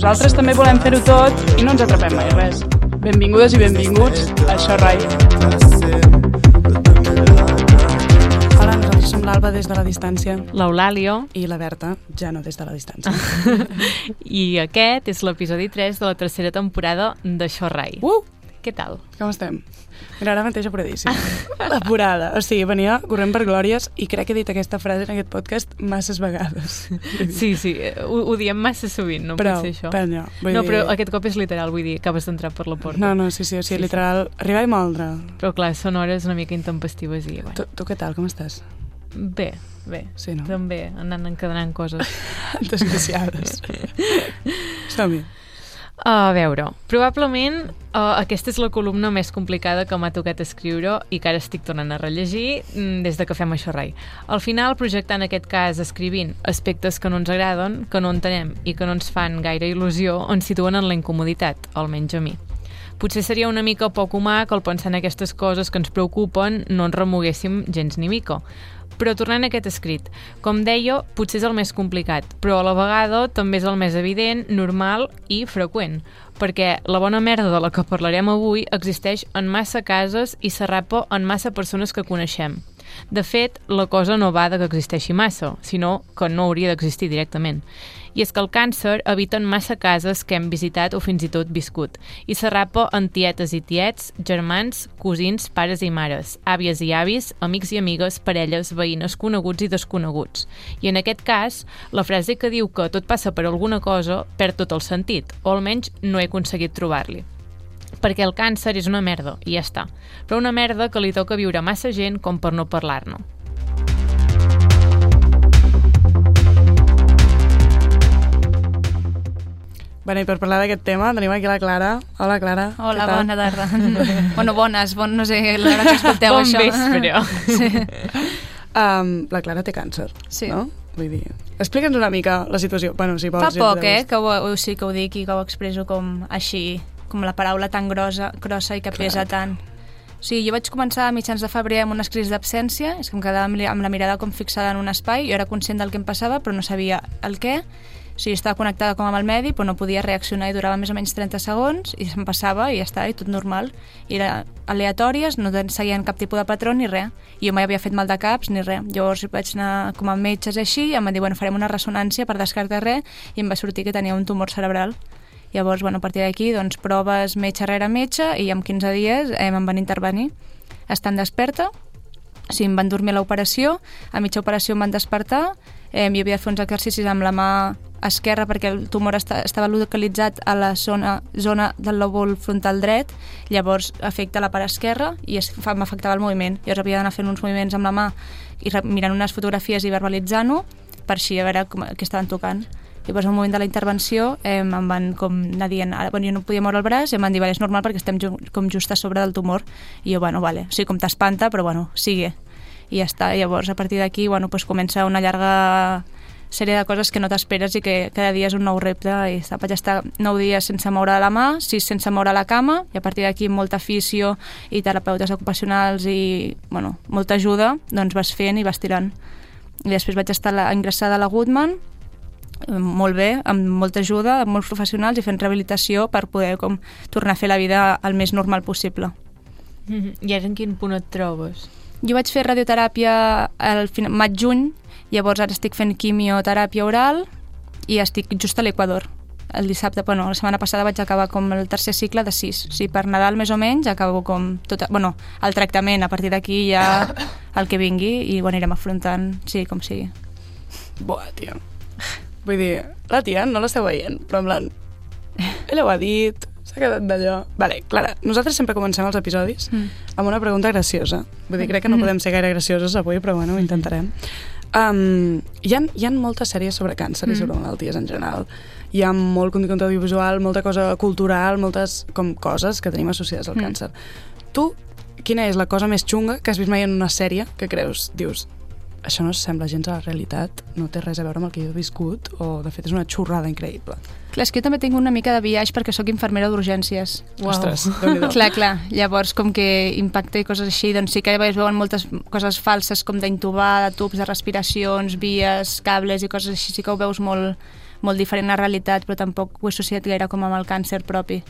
nosaltres també volem fer-ho tot i no ens atrapem mai res. Benvingudes i benvinguts a Això Rai. Hola, nosaltres som l'Alba des de la distància l'Eulàlio i la Berta ja no des de la distància. i aquest és l'episodi 3 de la tercera temporada d'Això Rai. Uh! Què tal? Com estem? Mira, ara mateix apuradíssim. Apurada. O sigui, venia corrent per glòries i crec que he dit aquesta frase en aquest podcast masses vegades. Sí, sí, ho, ho diem massa sovint, no Però, pot ser això. no, vull no, dir- però aquest cop és literal, vull dir, acabes d'entrar per la porta. No, no, sí, sí, o sigui, Sí, sí. literal, arribar i moldre. Però clar, són hores una mica intempestives i... Bueno, Tu, tu què tal, com estàs? bé, bé. Sí, no? També, anant encadenant coses. Desgraciades. Som-hi. A veure, probablement uh, aquesta és la columna més complicada que m'ha tocat escriure i que ara estic tornant a rellegir mm, des de que fem això rai. Al final, projectar en aquest cas escrivint aspectes que no ens agraden, que no entenem i que no ens fan gaire il·lusió, ens situen en la incomoditat, almenys a mi. Potser seria una mica poc humà que al pensar en aquestes coses que ens preocupen no ens remoguéssim gens ni mica. Però tornant a aquest escrit, com deia, potser és el més complicat, però a la vegada també és el més evident, normal i freqüent, perquè la bona merda de la que parlarem avui existeix en massa cases i s'arrapa en massa persones que coneixem. De fet, la cosa no va de que existeixi massa, sinó que no hauria d'existir directament. I és que el càncer habita en massa cases que hem visitat o fins i tot viscut, i s'arrapa en tietes i tiets, germans, cosins, pares i mares, àvies i avis, amics i amigues, parelles, veïnes, coneguts i desconeguts. I en aquest cas, la frase que diu que tot passa per alguna cosa perd tot el sentit, o almenys no he aconseguit trobar-li perquè el càncer és una merda, i ja està. Però una merda que li toca viure massa gent com per no parlar-ne. Bueno, i per parlar d'aquest tema tenim aquí la Clara. Hola, Clara. Hola, bona tarda. bueno, bones, bon, no sé l'hora que escolteu Bon això. vespre. Sí. Um, la Clara té càncer, Sí. no? Vull dir... Explica'ns una mica la situació. Bueno, si vols... Fa ja poc, eh, que ho, ho, sí que ho dic i que ho expresso com així, com la paraula tan grossa, grossa i que Clar. pesa tant. O sigui, jo vaig començar a mitjans de febrer amb unes crisis d'absència, és que em quedava amb la mirada com fixada en un espai, jo era conscient del que em passava, però no sabia el què. Sigui, estava connectada com amb el medi, però no podia reaccionar i durava més o menys 30 segons, i se'm passava i ja està, i tot normal. I era aleatòries, no seguien cap tipus de patró ni res. I jo mai havia fet mal de caps ni res. Llavors vaig anar com a metges així, i em van dir, bueno, farem una ressonància per descartar res, i em va sortir que tenia un tumor cerebral. Llavors, bueno, a partir d'aquí, doncs, proves metge rere metge, i en 15 dies eh, em van intervenir. Estant desperta, o sigui, em van dormir a l'operació, a mitja operació em van despertar, eh, jo havia de fer uns exercicis amb la mà esquerra perquè el tumor esta, estava localitzat a la zona, zona del lòbul frontal dret, llavors afecta la part esquerra i es, m'afectava el moviment. Llavors havia d'anar fent uns moviments amb la mà i mirant unes fotografies i verbalitzant-ho per així a veure com, què estaven tocant. Llavors, al moment de la intervenció, eh, em van com anar dient, ara, bueno, jo no podia moure el braç, i em van dir, vale, és normal perquè estem ju com just a sobre del tumor. I jo, bueno, vale, o sigui, com t'espanta, però bueno, sigue. I ja està. Llavors, a partir d'aquí, bueno, pues comença una llarga sèrie de coses que no t'esperes i que cada dia és un nou repte i vaig estar 9 dies sense moure la mà, 6 sense moure la cama i a partir d'aquí molta afició i terapeutes ocupacionals i bueno, molta ajuda, doncs vas fent i vas tirant. I després vaig estar la, ingressada a la Goodman eh, molt bé, amb molta ajuda, amb molts professionals i fent rehabilitació per poder com, tornar a fer la vida el més normal possible. Mhm. I ara en quin punt et trobes? Jo vaig fer radioteràpia al maig-juny, llavors ara estic fent quimioteràpia oral i estic just a l'Equador. El dissabte, bueno, la setmana passada vaig acabar com el tercer cicle de sis. O sigui, per Nadal més o menys acabo com tot, bueno, el tractament, a partir d'aquí ja el que vingui i ho anirem afrontant, sí, com sigui. Buah, tio. Vull dir, la tia no l'esteu veient, però en plan... Ella ho ha dit, s'ha quedat d'allò... Vale, Clara, nosaltres sempre comencem els episodis Mm. amb una pregunta graciosa. Vull dir, crec que no Mm. podem ser gaire gracioses avui, però bueno, ho intentarem. Um, hi, ha, hi ha moltes sèries sobre càncer i Mm. sobre malalties en general. Hi ha molt contingut audiovisual, molta cosa cultural, moltes com coses que tenim associades al Mm. càncer. Tu, quina és la cosa més xunga que has vist mai en una sèrie que creus, dius, això no sembla gens a la realitat, no té res a veure amb el que jo he viscut, o de fet és una xorrada increïble. Clar, és que jo també tinc una mica de viatge perquè sóc infermera d'urgències. Uau. Ostres. Clar, clar. Llavors, com que impacta i coses així, doncs sí que es veuen moltes coses falses com d'intubar, de tubs de respiracions, vies, cables i coses així, sí que ho veus molt, molt diferent a la realitat, però tampoc ho he associat gaire com amb el càncer propi.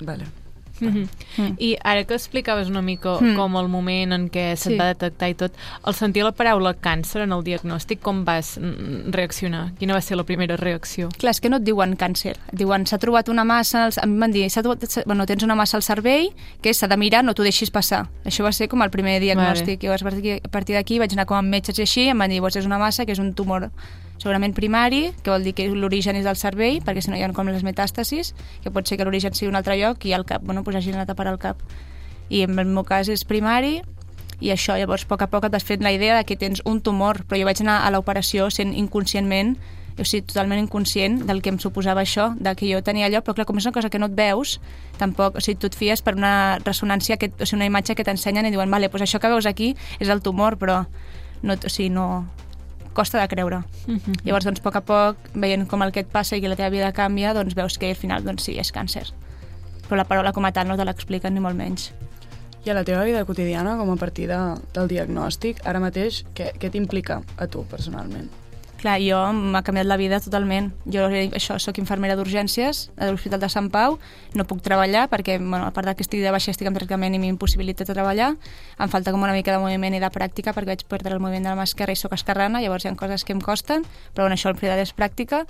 Vale. Mm -hmm. Mm. I ara que explicaves una mica Mm. com el moment en què se't Sí. va detectar i tot, al sentir la paraula càncer en el diagnòstic, com vas mm, reaccionar? Quina va ser la primera reacció? Clar, és que no et diuen càncer. Et diuen, s'ha trobat una massa... Als... A mi em van dir, s'ha trobat... bueno, tens una massa al cervell que s'ha de mirar, no t'ho deixis passar. Això va ser com el primer diagnòstic. Vale. Llavors, a partir- a d'aquí vaig anar com amb metges i així, em van dir, és una massa que és un tumor segurament primari, que vol dir que l'origen és del cervell, perquè si no hi ha com les metàstasis, que pot ser que l'origen sigui un altre lloc i al cap, bueno, doncs hagin anat a parar al cap. I en el meu cas és primari, i això, llavors, a poc a poc et vas fent la idea de que tens un tumor, però jo vaig anar a l'operació sent inconscientment, o sigui, totalment inconscient del que em suposava això, de que jo tenia allò, però clar, com és una cosa que no et veus, tampoc, o sigui, tu et fies per una ressonància, que, o sigui, una imatge que t'ensenyen i diuen, vale, doncs això que veus aquí és el tumor, però no, o sigui, no, costa de creure. Mm -hmm. Llavors, doncs, a poc a poc, veient com el que et passa i que la teva vida canvia, doncs veus que al final, doncs sí, és càncer. Però la paraula com a tal no te l'expliquen ni molt menys. I a la teva vida quotidiana, com a partir de, del diagnòstic, ara mateix, què, què t'implica a tu, personalment? Clar, jo m'ha canviat la vida totalment. Jo això, sóc infermera d'urgències a l'Hospital de Sant Pau, no puc treballar perquè, bueno, a part que estic de baixa, estic en tractament i m'impossibilita treballar. Em falta com una mica de moviment i de pràctica perquè vaig perdre el moviment de la mà esquerra i sóc esquerrana, llavors hi ha coses que em costen, però bueno, això en realitat és pràctica.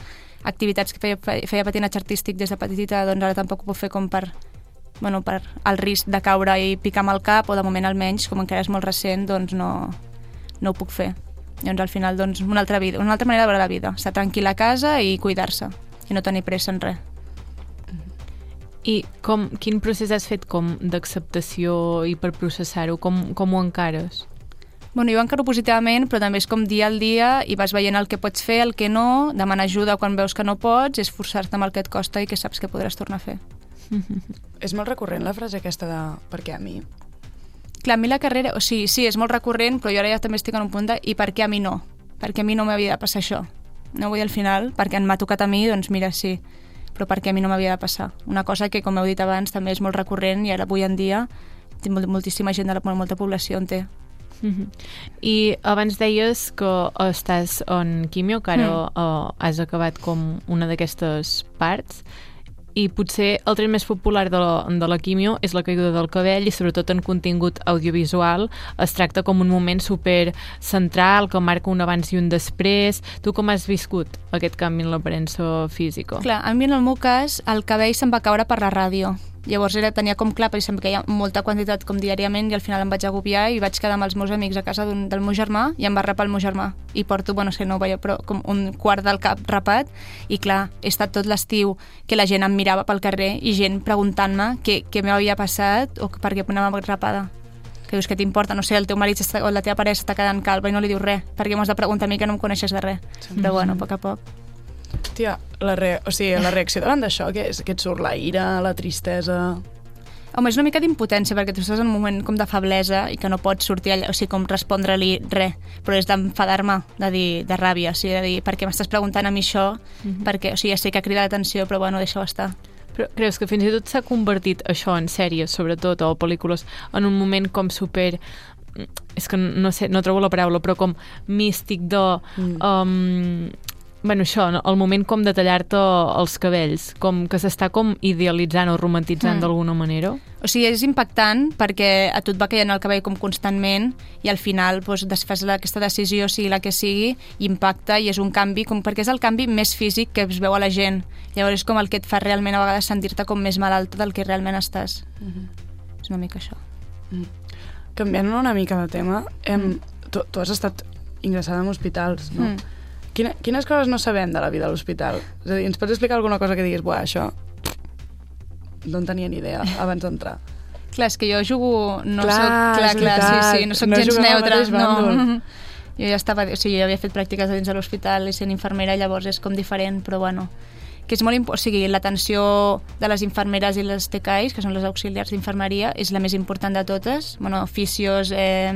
Activitats que feia, feia patinatge artístic des de petitita, doncs ara tampoc ho puc fer com per bueno, per el risc de caure i picar amb el cap, o de moment almenys, com encara és molt recent, doncs no, no ho puc fer. Llavors, al final, doncs, una altra vida, una altra manera de veure la vida. Estar tranquil a casa i cuidar-se, i no tenir pressa en res. I com, quin procés has fet com d'acceptació i per processar-ho? Com, com ho encares? Bueno, jo encaro positivament, però també és com dia al dia i vas veient el que pots fer, el que no, demanar ajuda quan veus que no pots, és forçar-te amb el que et costa i que saps que podràs tornar a fer. És molt recurrent la frase aquesta de per què a mi? Clar, a mi la carrera, o sigui, sí, és molt recurrent, però jo ara ja també estic en un punt de i per què a mi no? Perquè a mi no m'havia de passar això. No vull al final, perquè m'ha tocat a mi, doncs mira, sí, però perquè a mi no m'havia de passar. Una cosa que, com heu dit abans, també és molt recurrent i ara avui en dia molt- moltíssima gent, de la, molta població en té. Mhm. I abans deies que estàs en quimio, que ara Mm. uh, has acabat com una d'aquestes parts, i potser el tret més popular de la, de la quimio és la caiguda del cabell i sobretot en contingut audiovisual es tracta com un moment super central que marca un abans i un després. Tu com has viscut aquest canvi en l'aparença física? Clar, a mi en el meu cas el cabell se'm va caure per la ràdio. Llavors era, tenia com clar, perquè se'm queia molta quantitat com diàriament i al final em vaig agobiar i vaig quedar amb els meus amics a casa del meu germà i em va rapar el meu germà. I porto, bueno, que no ho veieu, però com un quart del cap rapat i clar, he estat tot l'estiu que la gent em mirava pel carrer i gent preguntant-me què, què m'havia passat o per què anava rapada que dius que t'importa, no sé, el teu marit està, o la teva parella està quedant calva i no li dius res, perquè m'has de preguntar a mi que no em coneixes de res. Però bueno, a poc a poc. Tia, la, re... o sigui, la reacció davant d'això, què és? Que et surt la ira, la tristesa... Home, és una mica d'impotència, perquè tu estàs en un moment com de feblesa i que no pots sortir allà, o sigui, com respondre-li res, però és d'enfadar-me, de dir, de ràbia, o sigui, de dir, per què m'estàs preguntant a mi això? Mhm. Perquè, o sigui, ja sé que crida l'atenció, però bueno, deixa-ho estar. Però creus que fins i tot s'ha convertit això en sèries, sobretot, o pel·lícules, en un moment com super és que no sé, no trobo la paraula, però com místic de... Mm. Um, bueno, això, no? el moment com de tallar-te els cabells, com que s'està com idealitzant o romantitzant Mm. d'alguna manera. O sigui, és impactant perquè a tu et va caient el cabell com constantment i al final doncs, desfas aquesta decisió, sigui la que sigui, i impacta i és un canvi, com, perquè és el canvi més físic que es veu a la gent. Llavors és com el que et fa realment a vegades sentir-te com més malalta del que realment estàs. Mhm. És una mica això. Canviant una mica de tema, hem, tu, tu has estat ingressada en hospitals, no? Mm. Quina, quines coses no sabem de la vida a l'hospital? És a dir, ens pots explicar alguna cosa que diguis, buah, això no en tenia ni idea abans d'entrar. Clar, és que jo jugo... No Clar, soc, clar, clar, sí, sí, no soc No gens neutra. No. Jo ja estava... O sigui, jo havia fet pràctiques dins de l'hospital i sent infermera, llavors és com diferent, però bueno que és molt important, o sigui, l'atenció de les infermeres i les TKIs, que són les auxiliars d'infermeria, és la més important de totes. Bueno, fisios, eh,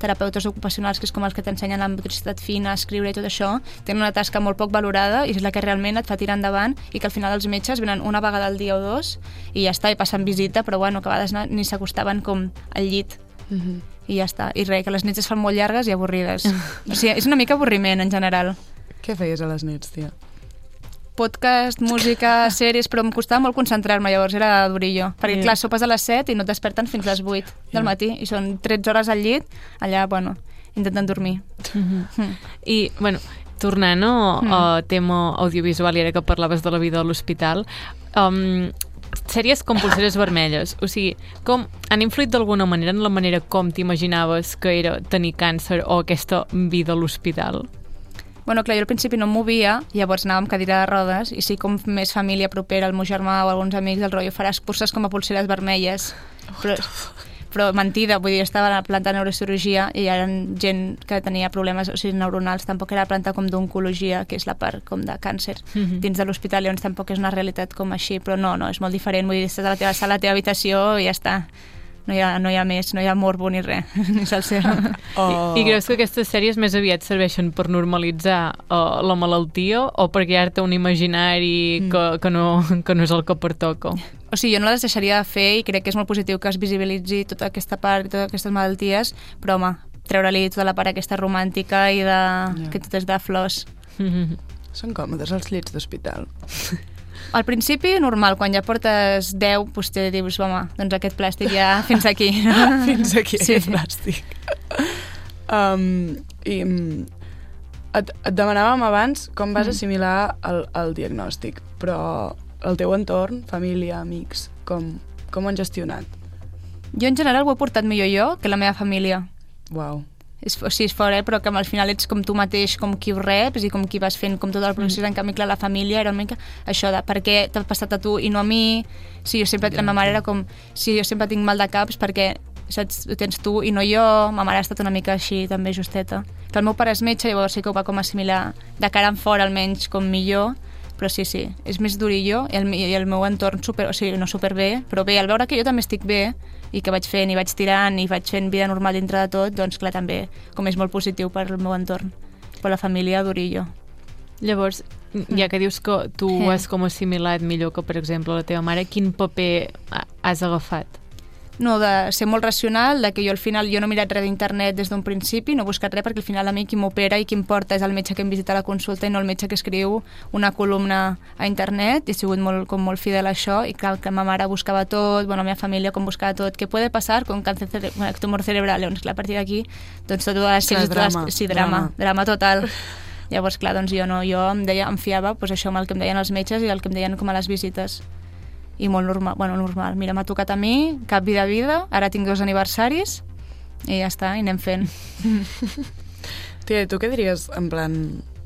terapeutes ocupacionals, que és com els que t'ensenyen la motricitat fina, escriure i tot això, tenen una tasca molt poc valorada i és la que realment et fa tirar endavant i que al final els metges venen una vegada al dia o dos i ja està, i passen visita, però bueno, que a vegades no, ni s'acostaven com al llit Mm -hmm. i ja està. I res, que les nits es fan molt llargues i avorrides. o sigui, és una mica avorriment en general. Què feies a les nits, tia? Podcast, música, sèries, però em costava molt concentrar-me, llavors era durillo. Perquè, Sí. clar, sopes a les 7 i no et desperten fins a les 8 del matí, i són 13 hores al llit, allà, bueno, intentant dormir. Mm. I, bueno, tornant no, Mm. al tema audiovisual, i ara que parlaves de la vida a l'hospital, um, sèries com Pulseres Vermelles, o sigui, com han influït d'alguna manera en la manera com t'imaginaves que era tenir càncer o aquesta vida a l'hospital? Bueno, clar, jo al principi no em movia, llavors anava amb cadira de rodes, i sí com més família propera, el meu germà o alguns amics, el rotllo, faràs curses com a pulseres vermelles. Però, però mentida, vull dir, estava a la planta de neurocirurgia i hi era gent que tenia problemes o sigui, neuronals, tampoc era la planta com d'oncologia, que és la part com de càncer, Mhm. dins de l'hospital, llavors tampoc és una realitat com així, però no, no, és molt diferent, vull dir, estàs a la teva sala, a la teva habitació i ja està. No hi ha, no hi ha més, no hi ha morbo ni res, ni salsero. O... I, I creus que aquestes sèries més aviat serveixen per normalitzar uh, la malaltia o per crear-te un imaginari Mm. que, que, no, que no és el que pertoca? O sigui, jo no les deixaria de fer i crec que és molt positiu que es visibilitzi tota aquesta part i totes aquestes malalties, però home, treure-li tota la part aquesta romàntica i de... que tot és de flors. Mhm. Són còmodes els llits d'hospital. Al principi, normal, quan ja portes 10, doncs te dius, home, doncs aquest plàstic ja fins aquí. Fins aquí, Sí. aquest plàstic. Um, I mm, et, et demanàvem abans com vas Mm. assimilar el, el diagnòstic, però el teu entorn, família, amics, com, com ho han gestionat? Jo, en general, ho he portat millor jo que la meva família. Uau. És, o sigui, és fort, eh? però que al final ets com tu mateix, com qui ho reps i com qui vas fent com tot el procés, en canvi, clar, la família era una mica això de per què t'ha passat a tu i no a mi, si jo sempre, la meva mare era com, si jo sempre tinc mal de caps perquè saps, ho tens tu i no jo, ma mare ha estat una mica així també justeta. Que el meu pare és metge, llavors sí que ho va com assimilar de cara en fora almenys com millor, però sí, sí, és més durillo i el, mi- i el meu entorn super, o sigui, no super bé, però bé, al veure que jo també estic bé i que vaig fent i vaig tirant i vaig fent vida normal dintre de tot, doncs clar, també com és molt positiu per al meu entorn, per la família durillo. Llavors, ja que dius que tu Sí. ho has com assimilat millor que, per exemple, la teva mare, quin paper ha- has agafat? No, de ser molt racional, de que jo al final jo no he mirat res d'internet des d'un principi, no he buscat res perquè al final a mi qui m'opera i qui em porta és el metge que em visita a la consulta i no el metge que escriu una columna a internet. I he sigut molt, com molt fidel a això i clar, que ma mare buscava tot, bueno, la meva família com buscava tot, què puede passar con cáncer cere bueno, tumor cerebral, llavors clar, a partir d'aquí doncs totes les Clar, drama, les, sí, drama, drama. drama, drama total. Llavors clar, doncs jo no, jo em, deia, em fiava pues, això amb el que em deien els metges i el que em deien com a les visites i molt normal, bueno, normal. Mira, m'ha tocat a mi, cap vida vida, ara tinc dos aniversaris i ja està, i anem fent. Tia, tu què diries, en plan,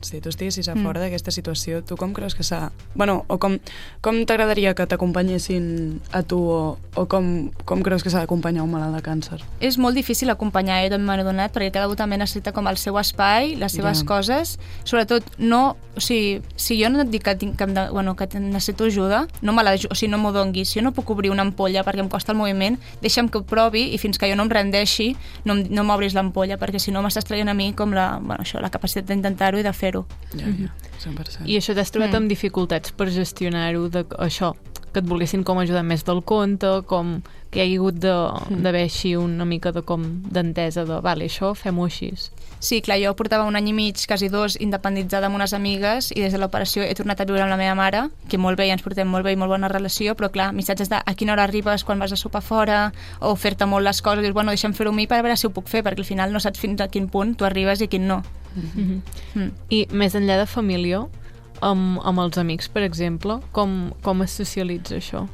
si tu estiguessis a Mm. fora d'aquesta situació, tu com creus que s'ha... Bueno, o com, com t'agradaria que t'acompanyessin a tu o, o com, com creus que s'ha d'acompanyar un malalt de càncer? És molt difícil acompanyar, eh, també m'he adonat, perquè cada un també necessita com el seu espai, les seves Ja. coses, sobretot no... O sigui, si jo no et dic que, tinc, que, de, bueno, que necessito ajuda, no me la, o sigui, no m'ho donguis. Si jo no puc obrir una ampolla perquè em costa el moviment, deixa'm que ho provi i fins que jo no em rendeixi no, no m'obris l'ampolla, perquè si no m'estàs traient a mi com la, bueno, això, la capacitat d'intentar-ho i de fer-ho. Ja, ja, 100%. I això t'has trobat Mm. amb dificultats per gestionar-ho, de, això, que et volguessin com ajudar més del compte, com que hi ha hagut Mm. d'haver així una mica de com d'entesa de, vale, això fem-ho així. Sí, clar, jo portava un any i mig, quasi dos, independitzada amb unes amigues i des de l'operació he tornat a viure amb la meva mare, que molt bé, ens portem molt bé i molt bona relació, però clar, missatges de a quina hora arribes quan vas a sopar fora, o fer-te molt les coses, dius, bueno, deixa'm fer-ho a mi per veure si ho puc fer, perquè al final no saps fins a quin punt tu arribes i quin no. Mm Mm. I més enllà de família, amb, amb els amics, per exemple, com, com es socialitza això?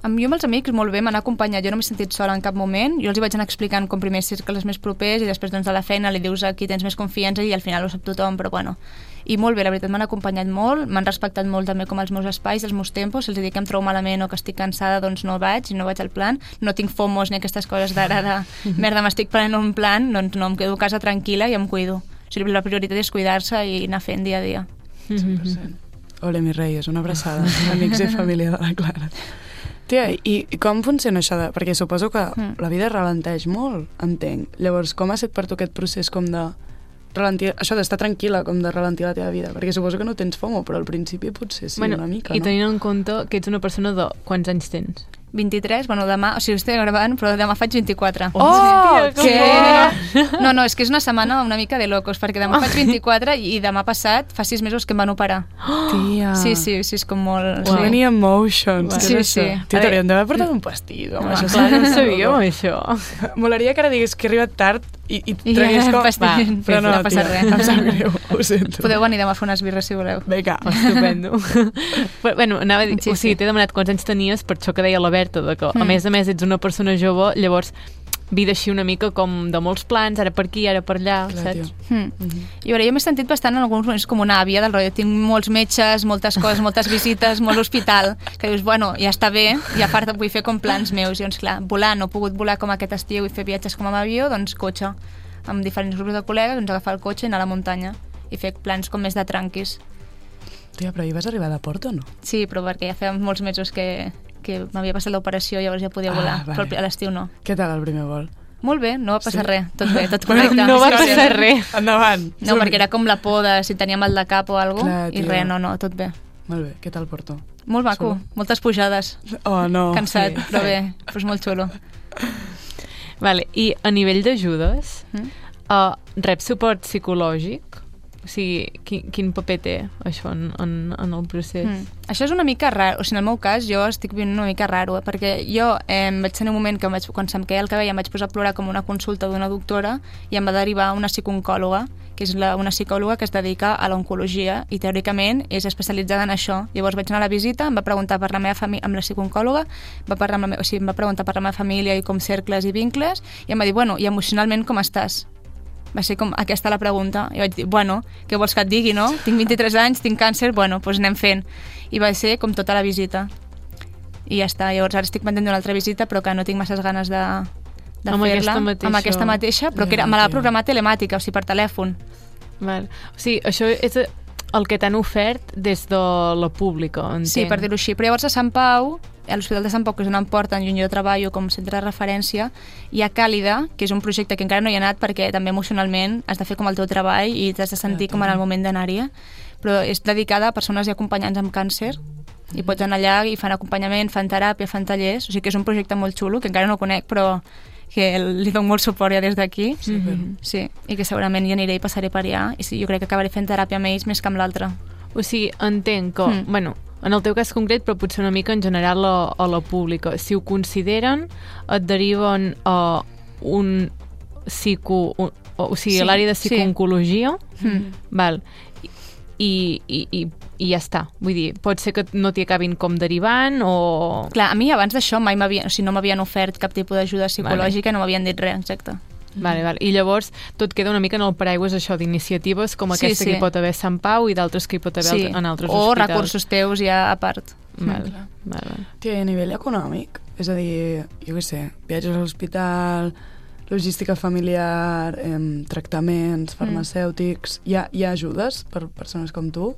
Amb jo amb els amics molt bé, m'han acompanyat, jo no m'he sentit sola en cap moment, jo els hi vaig anar explicant com primer cercles més propers i després doncs, de la feina li dius a qui tens més confiança i al final ho sap tothom, però bueno. I molt bé, la veritat m'han acompanyat molt, m'han respectat molt també com els meus espais, els meus tempos, si els dic que em trobo malament o que estic cansada, doncs no vaig, no vaig al plan, no tinc fomos ni aquestes coses d'ara de merda, m'estic prenent un plan, doncs no, em quedo a casa tranquil·la i em cuido. O sigui, la prioritat és cuidar-se i anar fent dia a dia. 100%. Ole, mi reyes, una abraçada. Amics i família de la Clara. Tia, i, i com funciona això de... Perquè suposo que Mm. la vida ralenteix molt, entenc. Llavors, com ha estat per tu aquest procés com de ralentir, això d'estar tranquil·la, com de ralentir la teva vida? Perquè suposo que no tens FOMO, però al principi potser sí, bueno, una mica, I no? tenint en compte que ets una persona de quants anys tens? 23, bueno, demà, o sigui, estic gravant, però demà faig 24. Oh, Hòstia, que que... No, no, és que és una setmana una mica de locos, perquè demà faig 24 i demà passat fa 6 mesos que em van operar. Tia. Sí, sí, sí, és com molt... So many emotions. Sí, sí. això? Tio, t'hauríem d'haver portat un pastís. Home, això Clar, no sabíem, això. Molaria que ara digués que he arribat tard i, i tragués com... pastís. però no, no passa tia, res. em sap greu, ho sento. Podeu venir demà a fer unes birres si voleu. Vinga. Estupendo. Però, bueno, anava a dir, Sí, o sigui, sí. t'he demanat quants anys tenies, per això que deia la Berta, de que, a Mm. més a més, ets una persona jove, llavors vida així una mica com de molts plans, ara per aquí, ara per allà, Clar, saps? tio. Hmm. Mhm. I a veure, jo m'he sentit bastant en alguns moments com una àvia del rotllo. Tinc molts metges, moltes coses, moltes visites, molt hospital, que dius, bueno, ja està bé, i a part vull fer com plans meus. I doncs, clar, volar, no he pogut volar com aquest estiu i fer viatges com amb avió, doncs cotxe. Amb diferents grups de col·legues, doncs agafar el cotxe i anar a la muntanya i fer plans com més de tranquis. Tia, però hi vas arribar de Porto o no? Sí, però perquè ja feia molts mesos que, que m'havia passat l'operació, llavors ja podia Ah, volar, vale. però a l'estiu no. Què tal el primer vol? Molt bé, no va passar Sí? res, tot bé, tot correcte. no va passar sí. res. Endavant. No, perquè era com la por de si tenia mal de cap o alguna Clar, cosa, i res, no, no, tot bé. Molt bé, què tal Porto? Molt maco, Xulo. moltes pujades, Oh, no. cansat, sí. però bé, però és molt xulo. Vale, I a nivell d'ajudes, Mm? uh, rep suport psicològic? O sigui, quin, quin paper té això en, en, en el procés? Mm. Això és una mica raro, o sigui, en el meu cas jo estic vivint una mica raro, eh? perquè jo eh, vaig tenir un moment que vaig, quan se'm queia el cabell em vaig posar a plorar com una consulta d'una doctora i em va derivar una psicooncòloga, que és la, una psicòloga que es dedica a l'oncologia i teòricament és especialitzada en això. Llavors vaig anar a la visita, em va preguntar per la meva família, amb la psicooncòloga, va parlar amb la me... o sigui, em va preguntar per la meva família i com cercles i vincles, i em va dir, bueno, i emocionalment com estàs? Va ser com aquesta la pregunta. I vaig dir, bueno, què vols que et digui, no? Tinc 23 anys, tinc càncer, bueno, doncs anem fent. I va ser com tota la visita. I ja està. Llavors ara estic pendent d'una altra visita, però que no tinc masses ganes de, de Amb fer-la. aquesta mateixa- Amb aquesta mateixa, però que era, me tio. programar telemàtica, o sigui, per telèfon. Val. O sigui, això és el que t'han ofert des de la pública, entenc. Sí, per dir-ho així. Però llavors a Sant Pau, a l'Hospital de Sant Pau, que és on em porten i on jo treballo com centre de referència, hi ha Càlida, que és un projecte que encara no hi he anat perquè també emocionalment has de fer com el teu treball i t'has de sentir com en el moment d'anar-hi. Però és dedicada a persones i acompanyants amb càncer i pots anar allà i fan acompanyament, fan teràpia, fan tallers, o sigui que és un projecte molt xulo, que encara no conec, però que li dono molt suport ja des d'aquí. Super. Sí, i que segurament hi aniré i passaré per allà i sí, jo crec que acabaré fent teràpia amb ells més que amb l'altre. O sigui, entenc que, Mm. bueno, en el teu cas concret, però potser una mica en general a, a la pública, si ho consideren, et deriven a un psico... Un, o, o sigui, Sí, a l'àrea de sí. psicooncologia, Mm. val, i, i, i, i ja està. Vull dir, pot ser que no t'hi acabin com derivant o... Clar, a mi abans d'això mai m'havien, o sigui, no m'havien ofert cap tipus d'ajuda psicològica, vale. no m'havien dit res, exacte. Vale, vale. I llavors tot queda una mica en el paraigües això d'iniciatives com Sí, aquesta sí. que hi pot haver a Sant Pau i d'altres que hi pot haver Sí, en altres o hospitals. recursos teus ja a part. Vale, clar. vale, i a nivell econòmic, és a dir, jo què sé, viatges a l'hospital, logística familiar, em, tractaments farmacèutics... Hi, ha, hi ha ajudes per persones com tu?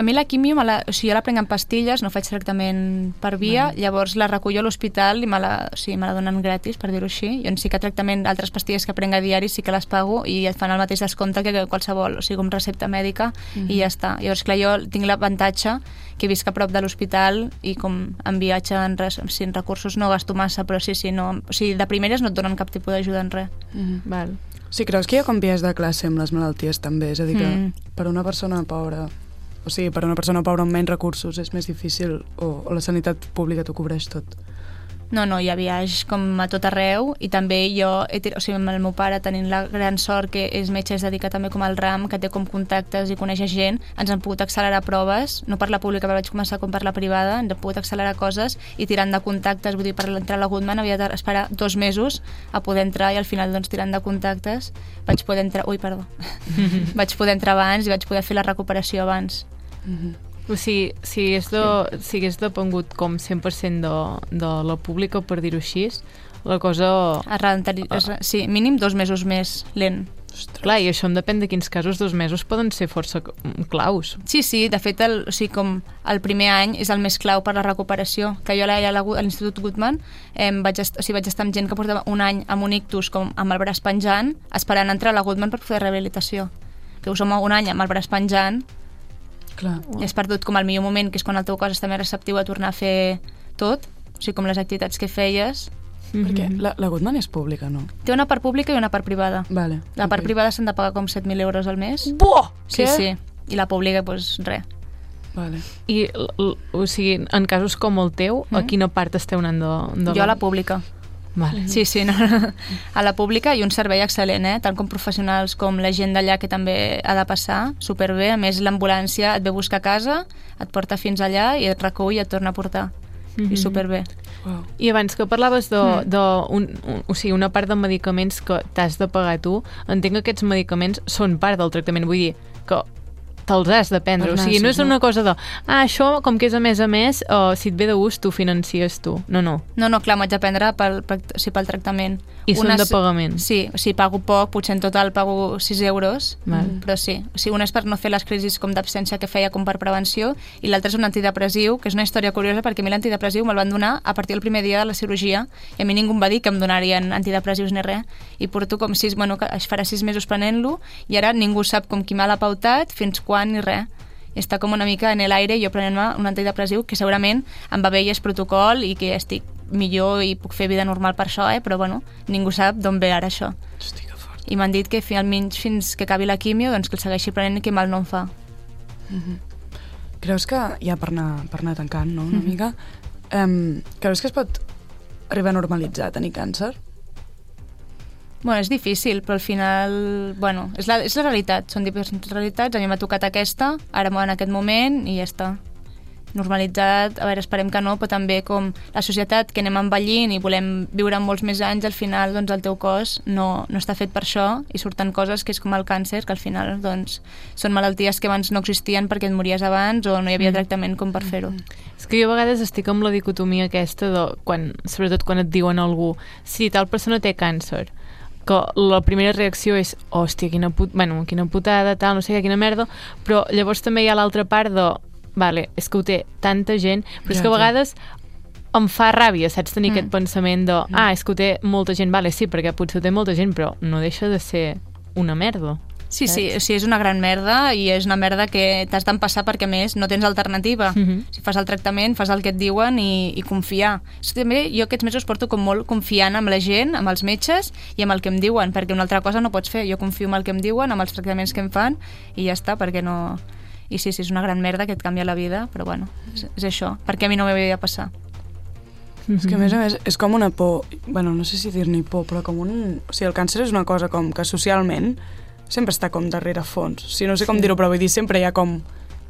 A mi la quimio, me la, o sigui, jo la prenc en pastilles, no faig tractament per via, Vale. llavors la recullo a l'hospital i me la, o sigui, me la donen gratis, per dir-ho així. Jo sí que tractament, altres pastilles que prenc a diari sí que les pago i et fan el mateix descompte que qualsevol, o sigui, com recepta mèdica i ja està. Llavors, clar, jo tinc l'avantatge que visc a prop de l'hospital i com en viatge en, res, sí, en recursos no gasto massa, però sí, sí, no, o sigui, de primeres no et donen cap tipus d'ajuda en res. Mm -hmm. Val. Sí, creus que hi ha com vies de classe amb les malalties també? És a dir, que Mm. per una persona pobra, o sigui, per una persona pobra amb menys recursos és més difícil o, o la sanitat pública t'ho cobreix tot? No, no, hi ha viatge com a tot arreu i també jo, he, o sigui, amb el meu pare tenint la gran sort que és metge, es dedica també com al RAM, que té com contactes i coneix gent, ens han pogut accelerar proves, no per la pública, però vaig començar com per la privada, ens han pogut accelerar coses i tirant de contactes, vull dir, per entrar a la Goodman havia d'esperar dos mesos a poder entrar i al final, doncs, tirant de contactes vaig poder entrar, ui, perdó, vaig poder entrar abans i vaig poder fer la recuperació abans. Mm -hmm. O sigui, si, és de, si hagués depengut com 100% de, de la pública, per dir-ho així, la cosa... Es ralentari- es Sí, mínim dos mesos més lent. Ostres. Clar, i això en depèn de quins casos, dos mesos poden ser força c- claus. Sí, sí, de fet, el, o sigui, com el primer any és el més clau per la recuperació, que jo allà a l'Institut Goodman eh, vaig, est o sigui, vaig estar amb gent que portava un any amb un ictus com amb el braç penjant, esperant entrar a la Goodman per fer rehabilitació. Que us som un any amb el braç penjant Clar. i has perdut com el millor moment, que és quan el teu cos està més receptiu a tornar a fer tot, O sigui, com les activitats que feies. Perquè Mhm. la, la Goodman és pública, no? Té una part pública i una part privada. Vale. La part ok. privada s'han de pagar com 7.000 euros al mes. Buah! Sí, Què? sí. I la pública, doncs, res. Vale. I, o sigui, en casos com el teu, a Mm. quina part esteu anant de, de Jo a la pública. Vale. Sí, sí, no, no. a la pública i un servei excel·lent, eh? tant com professionals com la gent d'allà que també ha de passar, superbé. A més, l'ambulància et ve a buscar a casa, et porta fins allà i et recull i et torna a portar. Mhm. I superbé. Wow. I abans que parlaves de, Mm. de un, un, o sigui, una part de medicaments que t'has de pagar tu, entenc que aquests medicaments són part del tractament, vull dir que te'ls has de prendre, o sigui, no és una cosa de ah, això, com que és a més a més, uh, si et ve de gust, tu financies tu. No, no. No, no, clar, m'haig de prendre pel, pel, sí, pel tractament. I són de pagament. Sí, o sigui, pago poc, potser en total pago 6 euros, Val. però sí. O sigui, una és per no fer les crisis com d'absència que feia com per prevenció i l'altra és un antidepressiu, que és una història curiosa perquè a mi l'antidepressiu me'l van donar a partir del primer dia de la cirurgia i a mi ningú em va dir que em donarien antidepressius ni res i porto com sis, bueno, que es farà sis mesos prenent-lo i ara ningú sap com qui me l'ha pautat, fins quan ni res i està com una mica en l'aire jo prenent-me un antidepressiu que segurament em va bé i és protocol i que estic millor i puc fer vida normal per això, eh? però bueno, ningú sap d'on ve ara això. Hosti, que fort. I m'han dit que almenys fins que acabi la quimio doncs que el segueixi prenent i que mal no em fa. Creus que, ja per anar, per anar tancant, no?, una Mhm. mica, um, creus que es pot arribar a normalitzar tenir càncer? Bueno, és difícil, però al final, bueno, és la, és la realitat, són diverses realitats, a mi m'ha tocat aquesta, ara en aquest moment, i ja està. Normalitzat, a veure, esperem que no, però també com la societat que anem envellint i volem viure molts més anys, al final doncs, el teu cos no, no està fet per això i surten coses que és com el càncer, que al final doncs, són malalties que abans no existien perquè et mories abans o no hi havia tractament com per fer-ho. És que jo a vegades estic amb la dicotomia aquesta, de quan, sobretot quan et diuen a algú si tal persona té càncer, que la primera reacció és hòstia, quina, put bueno, quina putada, tal, no sé què, quina merda, però llavors també hi ha l'altra part de vale, és que ho té tanta gent, però és Ja, que a vegades em fa ràbia, saps, tenir Mm. aquest pensament de, ah, és que ho té molta gent, vale, sí, perquè potser ho té molta gent, però no deixa de ser una merda. Sí, sí, sí, és una gran merda i és una merda que t'has d'empassar perquè a més no tens alternativa. Mhm. Si fas el tractament, fas el que et diuen i, i confiar. Això també jo aquests mesos porto com molt confiant amb la gent, amb els metges i amb el que em diuen, perquè una altra cosa no pots fer. Jo confio en el que em diuen, amb els tractaments que em fan i ja està, perquè no... I sí, sí, és una gran merda que et canvia la vida, però bueno, és, és això, perquè a mi no m'havia de passar. És que, a més a més, és com una por... bueno, no sé si dir-ne por, però com un... O sigui, el càncer és una cosa com que socialment sempre està com darrere fons. O sigui, no sé com Sí. dir-ho, però vull dir, sempre hi ha com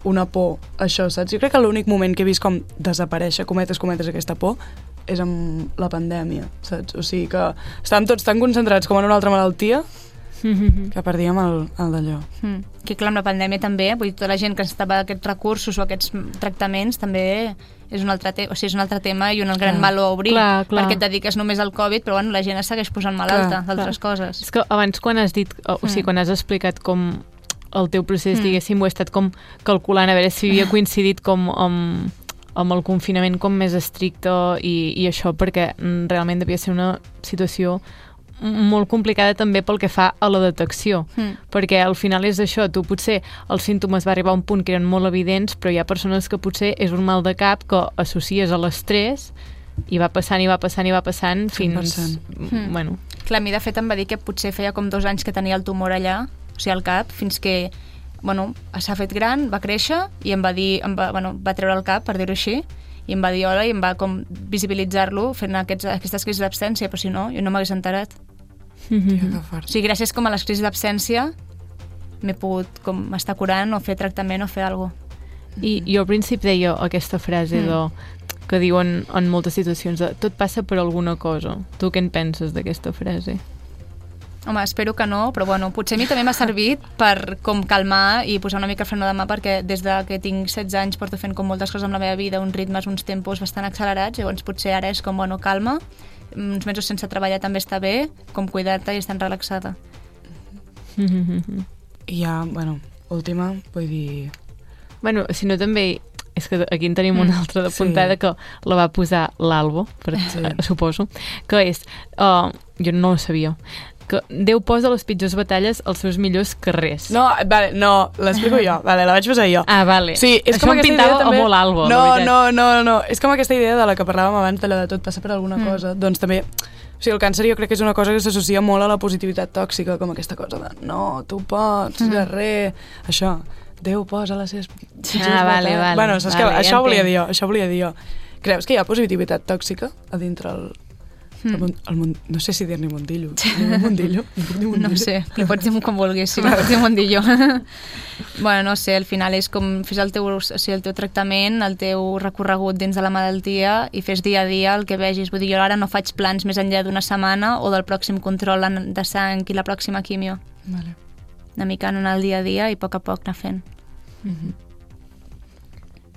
una por, això, saps? Jo crec que l'únic moment que he vist com desaparèixer, cometes, cometes, aquesta por, és amb la pandèmia, saps? O sigui que estàvem tots tan concentrats com en una altra malaltia que perdíem el, el d'allò. Mm. Que clar, amb la pandèmia també, vull dir, tota la gent que estava aquests recursos o aquests tractaments també és un altre, te o sigui, és un altre tema i un gran Clar. meló a obrir, Clar, clar. perquè et dediques només al Covid, però bueno, la gent es segueix posant malalta d'altres coses. És que abans quan has dit, o, o sigui, Mm. quan has explicat com el teu procés, Mm. diguéssim, ho he estat com calculant a veure si havia coincidit com amb, amb el confinament com més estricte i, i això, perquè mm, realment devia ser una situació molt complicada també pel que fa a la detecció, Mm. perquè al final és això, tu potser els símptomes va arribar a un punt que eren molt evidents, però hi ha persones que potser és un mal de cap que associes a l'estrès i va passant i va passant i va passant fins... 100%. Mm. Bueno, Clar, a mi de fet em va dir que potser feia com dos anys que tenia el tumor allà, o sigui, al cap, fins que bueno, s'ha fet gran, va créixer i em va dir, em va, bueno, va treure el cap, per dir-ho així, i em va dir hola i em va com visibilitzar-lo fent aquests, aquestes crisis d'absència, però si no, jo no m'hagués enterat. Tia, que fort. O sigui, gràcies com a les crisis d'absència m'he pogut com estar curant o fer tractament o fer alguna cosa. I jo al principi deia aquesta frase Mm. de, que diuen en moltes situacions de tot passa per alguna cosa. Tu què en penses d'aquesta frase? Home, espero que no, però bueno, potser a mi també m'ha servit per com calmar i posar una mica el freno de mà perquè des de que tinc 16 anys porto fent com moltes coses amb la meva vida, uns ritmes, uns tempos bastant accelerats, llavors potser ara és com, bueno, calma, uns mesos sense treballar també està bé, com cuidar-te i estar relaxada. I ja, bueno, última, vull dir... bueno, si no també és que aquí en tenim una Mm, altra d'apuntada sí. que la va posar l'Albo, per, sí. suposo, que és, uh, jo no ho sabia, que Déu posa les pitjors batalles als seus millors carrers. No, vale, no, l'explico jo. Vale, la vaig posar jo. Ah, vale. Sí, és Això com em pintava idea també... molt albo, no, no, no, no, és com aquesta idea de la que parlàvem abans, de la de tot passa per alguna Mm. cosa. Doncs també, o sigui, el càncer jo crec que és una cosa que s'associa molt a la positivitat tòxica, com aquesta cosa de no, tu pots, Mm. guerrer, això, Déu posa les seves... Ah, vale, vale, Bueno, saps vale, que ja això volia entenc. dir jo, això volia dir jo. Creus que hi ha positivitat tòxica a dintre el... El, Mm. món- el, món- no sé si dir-ne mundillo. Dir mundillo? Em puc dir No sé, li pots dir com vulguis, sí, li pots dir mundillo. bueno, no sé, al final és com fes el teu, o sigui, el teu tractament, el teu recorregut dins de la malaltia i fes dia a dia el que vegis. Vull dir, jo ara no faig plans més enllà d'una setmana o del pròxim control en- de sang i la pròxima quimio. Vale. Una mica anar al dia a dia i a poc a poc anar fent.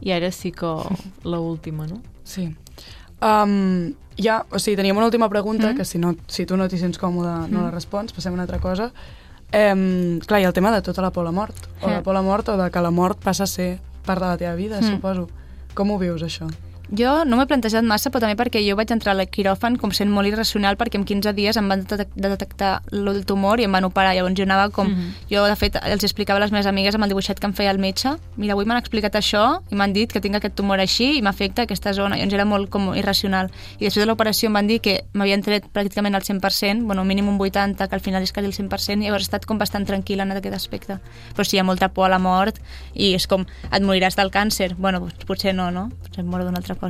I ara sí que la última, no? Sí. Um, ja, o sigui, teníem una última pregunta, Mm. que si, no, si tu no t'hi sents còmode no la respons, passem a una altra cosa. Um, clar, ha el tema de tota la por a la mort, o Eh. la por a la mort, o de que la mort passa a ser part de la teva vida, Mm. suposo. Com ho vius, això? Jo no m'he plantejat massa, però també perquè jo vaig entrar al quiròfan com sent molt irracional perquè en 15 dies em van detec- detectar el tumor i em van operar. Llavors jo anava com... Mhm. Jo, de fet, els explicava a les meves amigues amb el dibuixet que em feia el metge mira, avui m'han explicat això i m'han dit que tinc aquest tumor així i m'afecta aquesta zona. Llavors era molt com irracional. I després de l'operació em van dir que m'havien tret pràcticament al 100%, bueno, mínim un 80%, que al final és quasi el 100%, i llavors he estat com bastant tranquil·la en aquest aspecte. Però sí, hi ha molta por a la mort i és com, et moriràs del càncer. Bueno, doncs potser no, no? Potser em moro d'una altra cosa.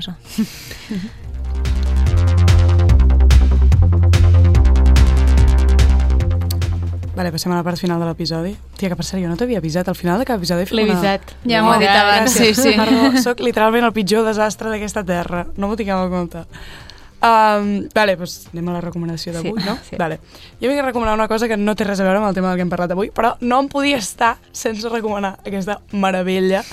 Vale, passem a la part final de l'episodi. Tia, que per cert, jo no t'havia avisat. Al final de cada episodi L'he una... avisat. Ja m'ho ha dit abans, sí, sí. Perdó, soc literalment el pitjor desastre d'aquesta terra. No m'ho tingueu en compte. Um, vale, doncs anem a la recomanació d'avui, Sí, no? sí. Vale. Jo vinc a recomanar una cosa que no té res a veure amb el tema del que hem parlat avui, però no em podia estar sense recomanar aquesta meravella,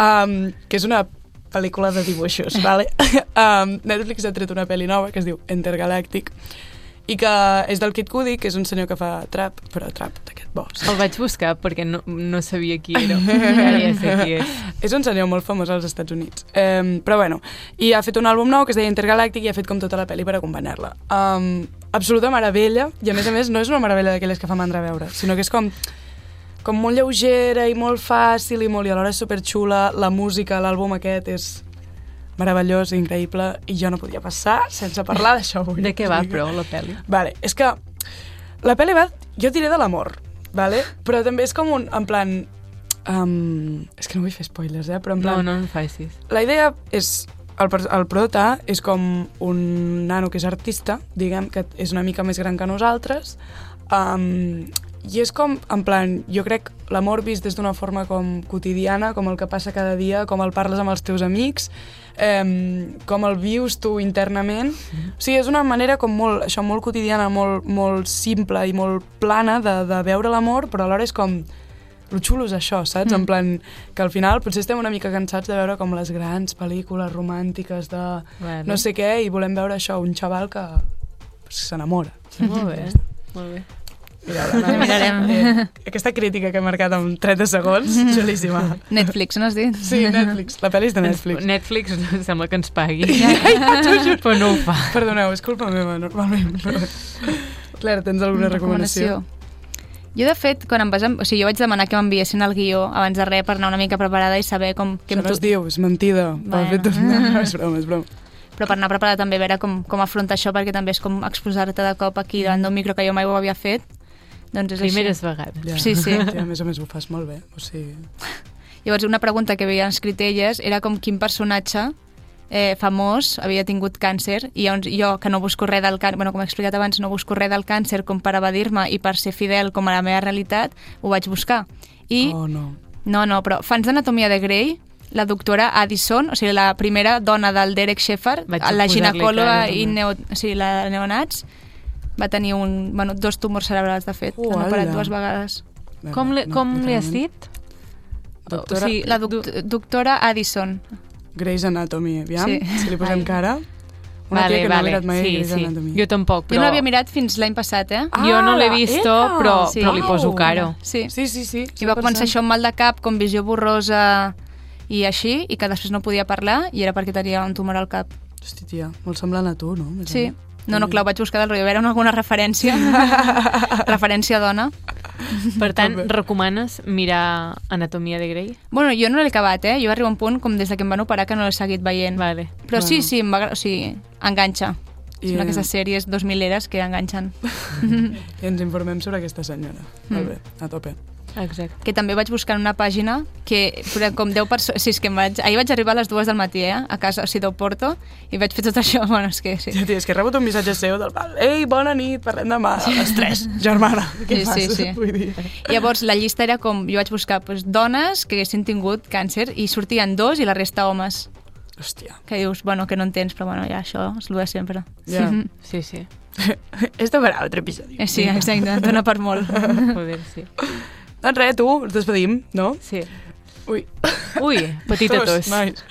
um, que és una pel·lícula de dibuixos, vale? um, Netflix ha tret una pel·li nova que es diu Intergalàctic, i que és del Kid Cudi, que és un senyor que fa trap, però trap d'aquest bo. El vaig buscar perquè no, no sabia qui era. Ara ja sé qui és. És un senyor molt famós als Estats Units. Um, però bueno, i ha fet un àlbum nou que es deia Intergalàctic i ha fet com tota la pel·li per acompanyar-la. Um, absoluta meravella, i a més a més no és una meravella d'aquelles que fa mandra veure, sinó que és com com molt lleugera i molt fàcil i molt i alhora superxula. La música, l'àlbum aquest és meravellós, increïble, i jo no podia passar sense parlar d'això avui. De què va, però, la pel·li? Vale, és que la pel·li va... Jo diré de l'amor, vale? però també és com un... En plan... Um, és que no vull fer spoilers, eh? Però en No, plan... no en facis. La idea és... El, el prota és com un nano que és artista, diguem, que és una mica més gran que nosaltres, um, i és com, en plan, jo crec l'amor vist des d'una forma com quotidiana, com el que passa cada dia, com el parles amb els teus amics, um, com el vius tu internament. O sigui, és una manera com molt, això, molt quotidiana, molt, molt simple i molt plana de, de veure l'amor, però alhora és com el xulo és això, saps? Mm. En plan, que al final potser estem una mica cansats de veure com les grans pel·lícules romàntiques de Bueno. no sé què i volem veure això, un xaval que s'enamora. Molt bé, molt bé. Mira, la, mirarem. Eh, aquesta crítica que he marcat en 30 segons, xulíssima. Netflix, no has dit? Sí, Netflix. La pel·li és de Netflix. Netflix no sembla que ens pagui. ja, juro. Però no ho fa. Perdoneu, és culpa meva, normalment. Però... Claire, tens alguna recomanació? Jo, de fet, quan em vas... O sigui, jo vaig demanar que m'enviessin el guió abans de res per anar una mica preparada i saber com... Que Això no es diu, és mentida. Bueno. No, és broma, és broma. Però per anar preparada també a veure com, com afrontar això, perquè també és com exposar-te de cop aquí davant d'un micro que jo mai ho havia fet. Doncs és Primeres així. vegades. Ja. Sí, sí. Ja, a més a més ho fas molt bé. O sigui... Llavors, una pregunta que havien escrit elles era com quin personatge eh, famós havia tingut càncer i llavors jo, que no busco res del càncer, bueno, com he explicat abans, no busco res del càncer com per evadir-me i per ser fidel com a la meva realitat, ho vaig buscar. I, Oh, no. no, no, però fans d'Anatomia de Grey, la doctora Addison, o sigui, la primera dona del Derek Shepard, Vaig la ginecòloga i neo, o sigui, la neonats, va tenir un, bueno, dos tumors cerebrals, de fet, Uh, han operat dues vegades. Com, li, com li has dit? Doctora- O sigui, La doc doctora Addison. Grey's Anatomy, aviam, Sí. si li posem Ai. cara. Una vale, tia que no ha vale. mirat mai sí, Grey's sí. Anatomy. Jo tampoc, però... Jo no l'havia mirat fins l'any passat, eh? Ah, jo no l'he la- vist, però, Sí. però li poso Au. cara. Sí. Sí, sí, sí. I va començar això amb mal de cap, com visió borrosa i així, i que després no podia parlar, i era perquè tenia un tumor al cap. Hosti, tia, molt semblant a tu, no? Més Sí. menys. No, no, clar, ho vaig buscar del rotllo, a veure alguna referència. referència dona. Per tant, recomanes mirar Anatomia de Grey? Bueno, jo no l'he acabat, eh? Jo arribo a un punt, com des de que em van operar, que no l'he seguit veient. Vale. Però sí, Bueno. sí, em va, o sigui, enganxa. I, Són aquestes sèries 2000eres que enganxen. I ens informem sobre aquesta senyora. Mm. Molt bé, a tope. Exacte. que també vaig buscar en una pàgina que com 10 persones... Sí, és que em vaig... Ahir vaig arribar a les dues del matí, eh? A casa, o sigui, del Porto, i vaig fer tot això. Bueno, és que sí. Ja, tia, és que he rebut un missatge seu del pal. Ei, bona nit, parlem demà a les 3. Germana, què Sí, fas? sí, sí. Vull dir... Llavors, la llista era com... Jo vaig buscar pues, dones que haguessin tingut càncer i sortien dos i la resta homes. Hòstia. Que dius, bueno, que no entens, però bueno, ja això és el de sempre. Ja. Sí, sí. Esto per altre episodi. Eh, Sí, exacte, dona per molt. Joder, sí. Doncs res, tu, ens despedim, no? Sí. Ui. Ui, petita tos. Nice.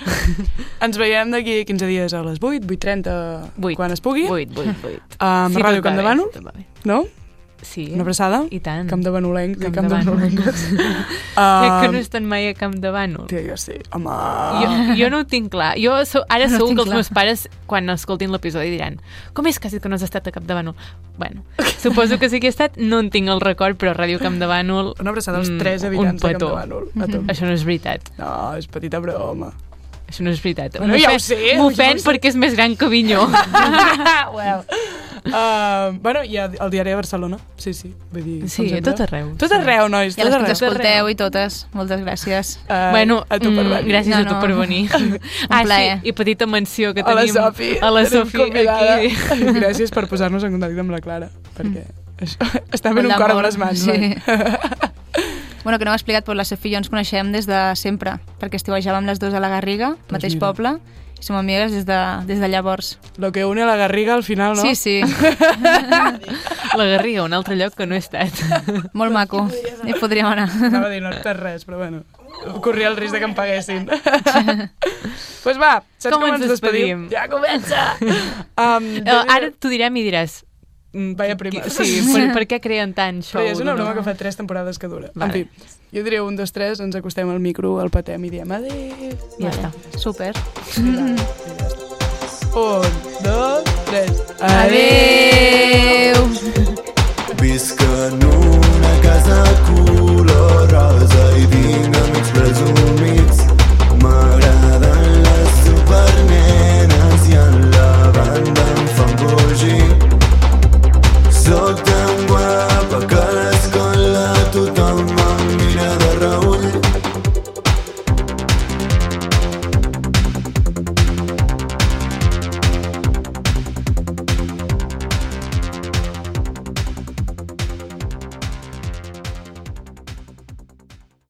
Ens veiem d'aquí 15 dies a les 8, 8.30, Vuit. quan es pugui. Vuit, vuit, vuit. Amb Sí, Ràdio Camp de Bànol, no? Sí. Una abraçada. I tant. Camp de Banolenc, Camp Camp, de de Bànol. Banolenc. Crec que um, no estan mai a Camp de Bànol. Tia, jo sí. Home... Jo, jo no ho tinc clar. Jo so, ara No segur tinc que els clar. meus pares, quan escoltin l'episodi, diran com és que has dit que no has estat a Camp de Bànol? Bueno, suposo que sí que he estat, no en tinc el record, però Ràdio Camp de Bànol... Una abraçada als mm, tres habitants de Camp de Bànol. A tu. Això no és veritat. No, és petita broma. Això no és veritat. Bueno, ja ho sé, M'ofèn perquè és més gran que Vinyó. well. Uh, bueno, i al diari de Barcelona. Sí, sí. Vull dir, Sí, a tot arreu. Tot arreu, nois, I a tot les que ens escolteu i totes, moltes gràcies. Uh, bueno, a tu per mm, venir. gràcies No, a tu no. per venir. ah, plaer. sí, i petita menció que a la tenim Sofi. a la tenim Sofi aquí. Gràcies per posar-nos en contacte amb la Clara, perquè això, està fent Molt un cor amb les mans. sí. Bueno, que no m'ha explicat, però la Sofia i jo ens coneixem des de sempre, perquè estiuejàvem les dues a la Garriga, mateix mira. poble, i som amigues des de, des de llavors. Lo que une a la Garriga al final, no? Sí, sí, La Garriga, un altre lloc que no he estat. molt maco. Hi podríem anar. Anava a dir, no per res, però bueno, corria el risc de que em paguessin. Doncs pues va, saps Com com, ens ens despedim? despedim? Ja comença! Um, Uh, ara t'ho direm i diràs... Mm, vaya prima. Sí, per, per què creen tant això? És una broma que fa tres temporades que dura. Vale. En fi, jo diria un, dos, tres, ens acostem al micro, el patem i diem adéu. Ja vale. està. Súper. Un, dos, tres. Adéu. Visc en una casa color rosa i dinàmics presumits. M'agrada